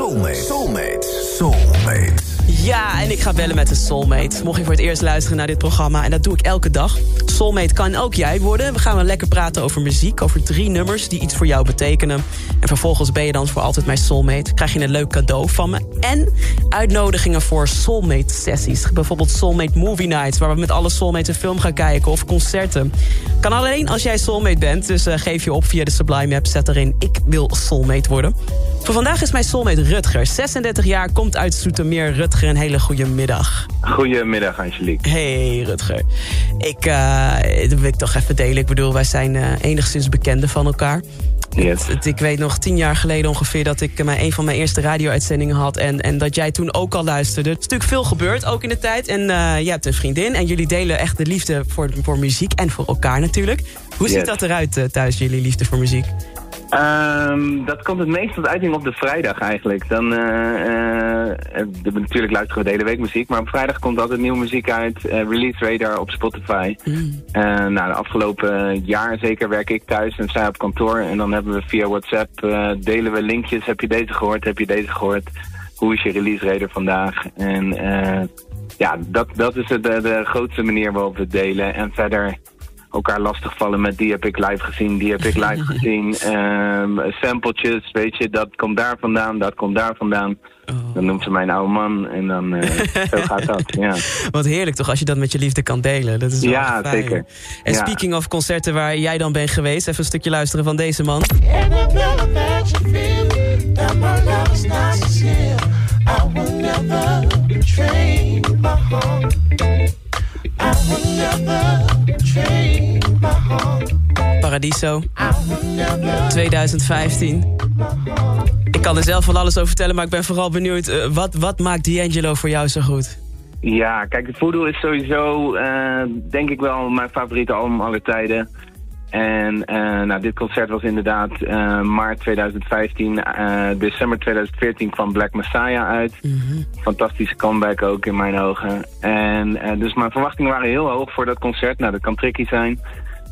Soulmate. Soulmate. Soulmate. Ja, en ik ga bellen met een soulmate. Mocht je voor het eerst luisteren naar dit programma, en dat doe ik elke dag. Soulmate kan ook jij worden. We gaan wel lekker praten over muziek, over drie nummers die iets voor jou betekenen. En vervolgens ben je dan voor altijd mijn soulmate. Krijg je een leuk cadeau van me. En uitnodigingen voor soulmate sessies. Bijvoorbeeld soulmate movie nights, waar we met alle soulmates een film gaan kijken of concerten. Kan alleen als jij soulmate bent, dus uh, geef je op via de Sublime app. Zet erin, ik wil soulmate worden. Voor vandaag is mijn soulmate Rutger. 36 jaar, komt uit Zoetermeer. Rutger, een hele goede middag. Goedemiddag, Angelique. Hey, Rutger. Ik, uh, dat wil ik toch even delen. Ik bedoel, wij zijn uh, enigszins bekenden van elkaar. Yes. Het, ik weet nog tien jaar geleden ongeveer dat ik mijn, een van mijn eerste radio-uitzendingen had. En, en dat jij toen ook al luisterde. Er is natuurlijk veel gebeurd, ook in de tijd. En uh, jij hebt een vriendin. En jullie delen echt de liefde voor, voor muziek. En voor elkaar natuurlijk. Hoe Yes. ziet dat eruit thuis, jullie liefde voor muziek? Ehm, dat komt het meest tot uiting op de vrijdag eigenlijk. Dan, eh, de- natuurlijk luisteren we de hele week muziek, maar op vrijdag komt altijd nieuwe muziek uit. Release Radar op Spotify. Eh, nou, de afgelopen jaar zeker werk ik thuis en zij op kantoor. En dan hebben we via WhatsApp, delen we linkjes. Heb je deze gehoord? Heb je deze gehoord? Hoe is je release radar vandaag? En ja, dat, dat is de, de grootste manier waarop we het delen. En verder elkaar lastigvallen met die heb ik live gezien, die heb ik live gezien. Ehm sampletjes, weet je, dat komt daar vandaan, dat komt daar vandaan. Dan noemt ze mijn oude man en dan eh, zo gaat dat, ja. Wat heerlijk toch, als je dat met je liefde kan delen. Dat is wel Ja, fijn. zeker. En Ja. speaking of concerten waar jij dan bent geweest... even een stukje luisteren van deze man. Annabella that you feel that my love is not Paradiso, I will never 2015. Ik kan er zelf van alles over vertellen, maar ik ben vooral benieuwd... eh, wat, wat maakt D'Angelo voor jou zo goed? Ja, kijk, de Voodoo is sowieso, eh, denk ik wel, mijn favoriete album aller tijden. En eh, nou, dit concert was inderdaad maart 2015. eh, december 2014 kwam Black Messiah uit. Fantastische comeback ook in mijn ogen. En dus mijn verwachtingen waren heel hoog voor dat concert. Nou, dat kan tricky zijn.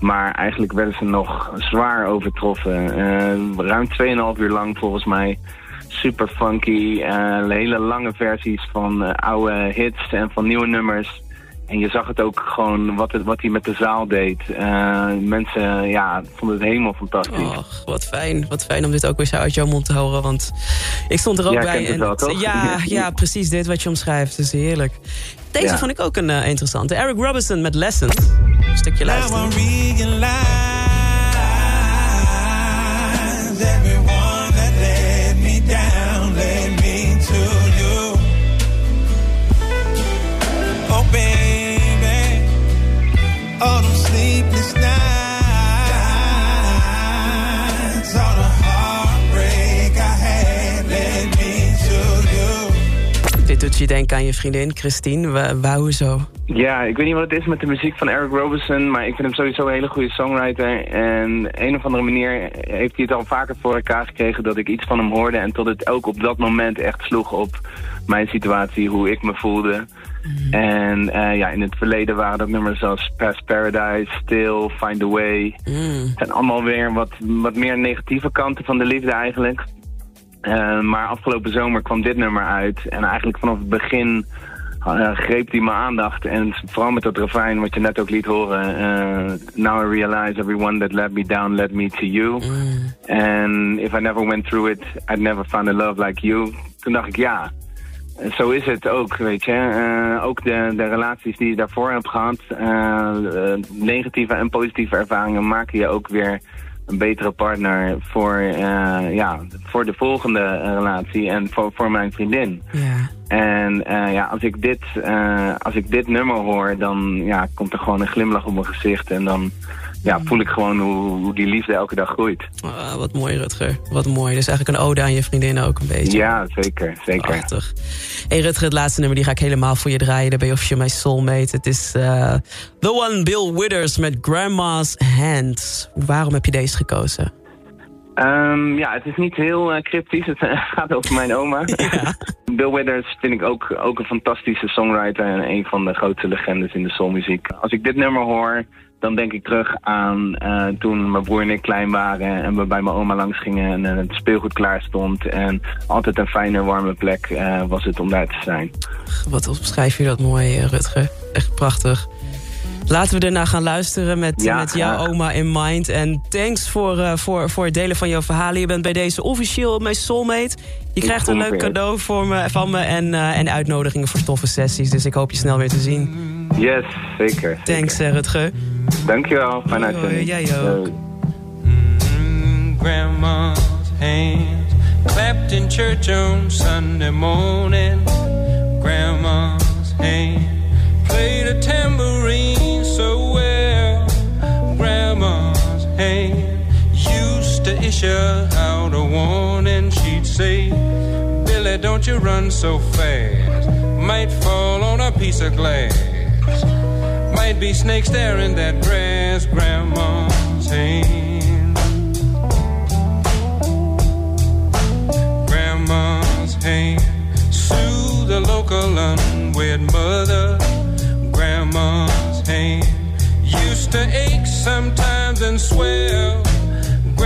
Maar eigenlijk werden ze nog zwaar overtroffen. Eh, ruim 2,5 uur lang volgens mij. Super funky. eh, hele lange versies van eh, oude hits en van nieuwe nummers. En je zag het ook gewoon wat, het, wat hij met de zaal deed. Mensen ja, vonden het helemaal fantastisch. Och, wat fijn. Wat fijn om dit ook weer zo uit jouw mond te horen. Want ik stond er ook bij. en wel? Ja, ja, precies dit wat je omschrijft. Is heerlijk. Deze Ja. vond ik ook een interessante. Eric Robinson met Lessons. Stukje luisteren. Now I realize everyone that let me down led me to you. Baby, all them sleepless nights, all the heartbreak I had led me to you. Dit doet je denken aan je vriendin Christine. Wa- Wauw, hoezo? Ja, ik weet niet wat het is met de muziek van Eric Robinson, maar ik vind hem sowieso een hele goede songwriter. En een of andere manier heeft hij het al vaker voor elkaar gekregen dat ik iets van hem hoorde en tot het ook op dat moment echt sloeg op mijn situatie, hoe ik me voelde. En eh, ja, in het verleden waren dat nummers als Past Paradise, Still, Find a Way. Mm. Het zijn allemaal weer wat, wat meer negatieve kanten van de liefde eigenlijk. Eh, maar afgelopen zomer kwam dit nummer uit. En eigenlijk vanaf het begin eh, greep hij mijn aandacht. En vooral met dat refrein wat je net ook liet horen. eh, Now I realize everyone that let me down led me to you. And if I never went through it, I'd never found a love like you. Toen dacht ik ja. Zo is het ook, weet je. Eh, ook de, de relaties die je daarvoor hebt gehad, eh, eh, negatieve en positieve ervaringen maken je ook weer een betere partner voor, eh, ja, voor de volgende eh, relatie en voor, voor mijn vriendin. Ja. En eh, ja, als ik, dit, als ik dit nummer hoor, dan ja, komt er gewoon een glimlach op mijn gezicht. En dan ja, voel ik gewoon hoe, hoe die liefde elke dag groeit. Ah, wat mooi, Rutger. Wat mooi. Dus eigenlijk een ode aan je vriendin ook een beetje. Ja, zeker. zeker. Prachtig. Hey Rutger, het laatste nummer die ga ik helemaal voor je draaien. Daar ben je of je mijn soulmate. Het is uh, The One Bill Withers met Grandma's Hand. Waarom heb je deze gekozen? Um, ja, het is niet heel uh, cryptisch. Het gaat over mijn oma. Ja. Bill Withers vind ik ook, ook een fantastische songwriter... en een van de grootste legendes in de soulmuziek. Als ik dit nummer hoor, dan denk ik terug aan uh, toen mijn broer en ik klein waren... en we bij mijn oma langs gingen en het speelgoed klaar stond. En altijd een fijne, warme plek was het om daar te zijn. Wat beschrijf je dat mooi, Rutger. Echt prachtig. Laten we ernaar gaan luisteren met, ja, met jouw oma in mind. En thanks voor, uh, voor, voor het delen van jouw verhalen. Je bent bij deze officieel mijn soulmate. Je krijgt een leuk cadeau voor me, van me en, uh, en uitnodigingen voor toffe sessies. Dus ik hoop je snel weer te zien. Yes, zeker. Thanks, zeker. Rutger. Dankjewel, fijn uitzending. Jij ook. Mm, grandma's hands clapped in church on Sunday morning. Grandma's hand played a tambourine out a warning. She'd say, Billy, don't you run so fast. Might fall on a piece of glass. Might be snakes there in that grass. Grandma's hand. Grandma's hand. Sue the local unwed mother grandma's hand used to ache sometimes and swell.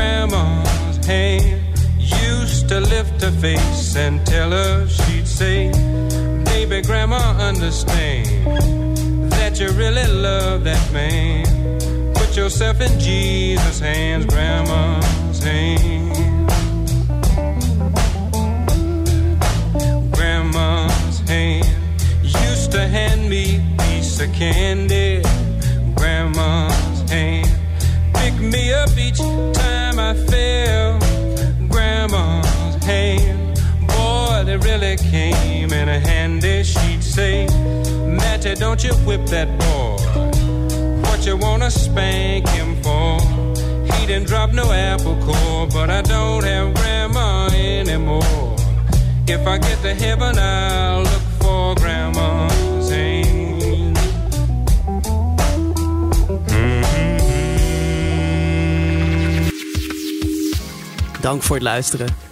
Grandma's hand used to lift her face and tell her she'd say, Baby, grandma, understand that you really love that man. Put yourself in Jesus' hands, grandma's hand. Grandma's hand used to hand me piece of candy. A handy. She'd say, Matty, don't you whip that boy. What you wanna spank him for? He didn't drop no apple core, but I don't have grandma anymore. If I get to heaven, I'll look for grandma's hand. Dank voor het luisteren.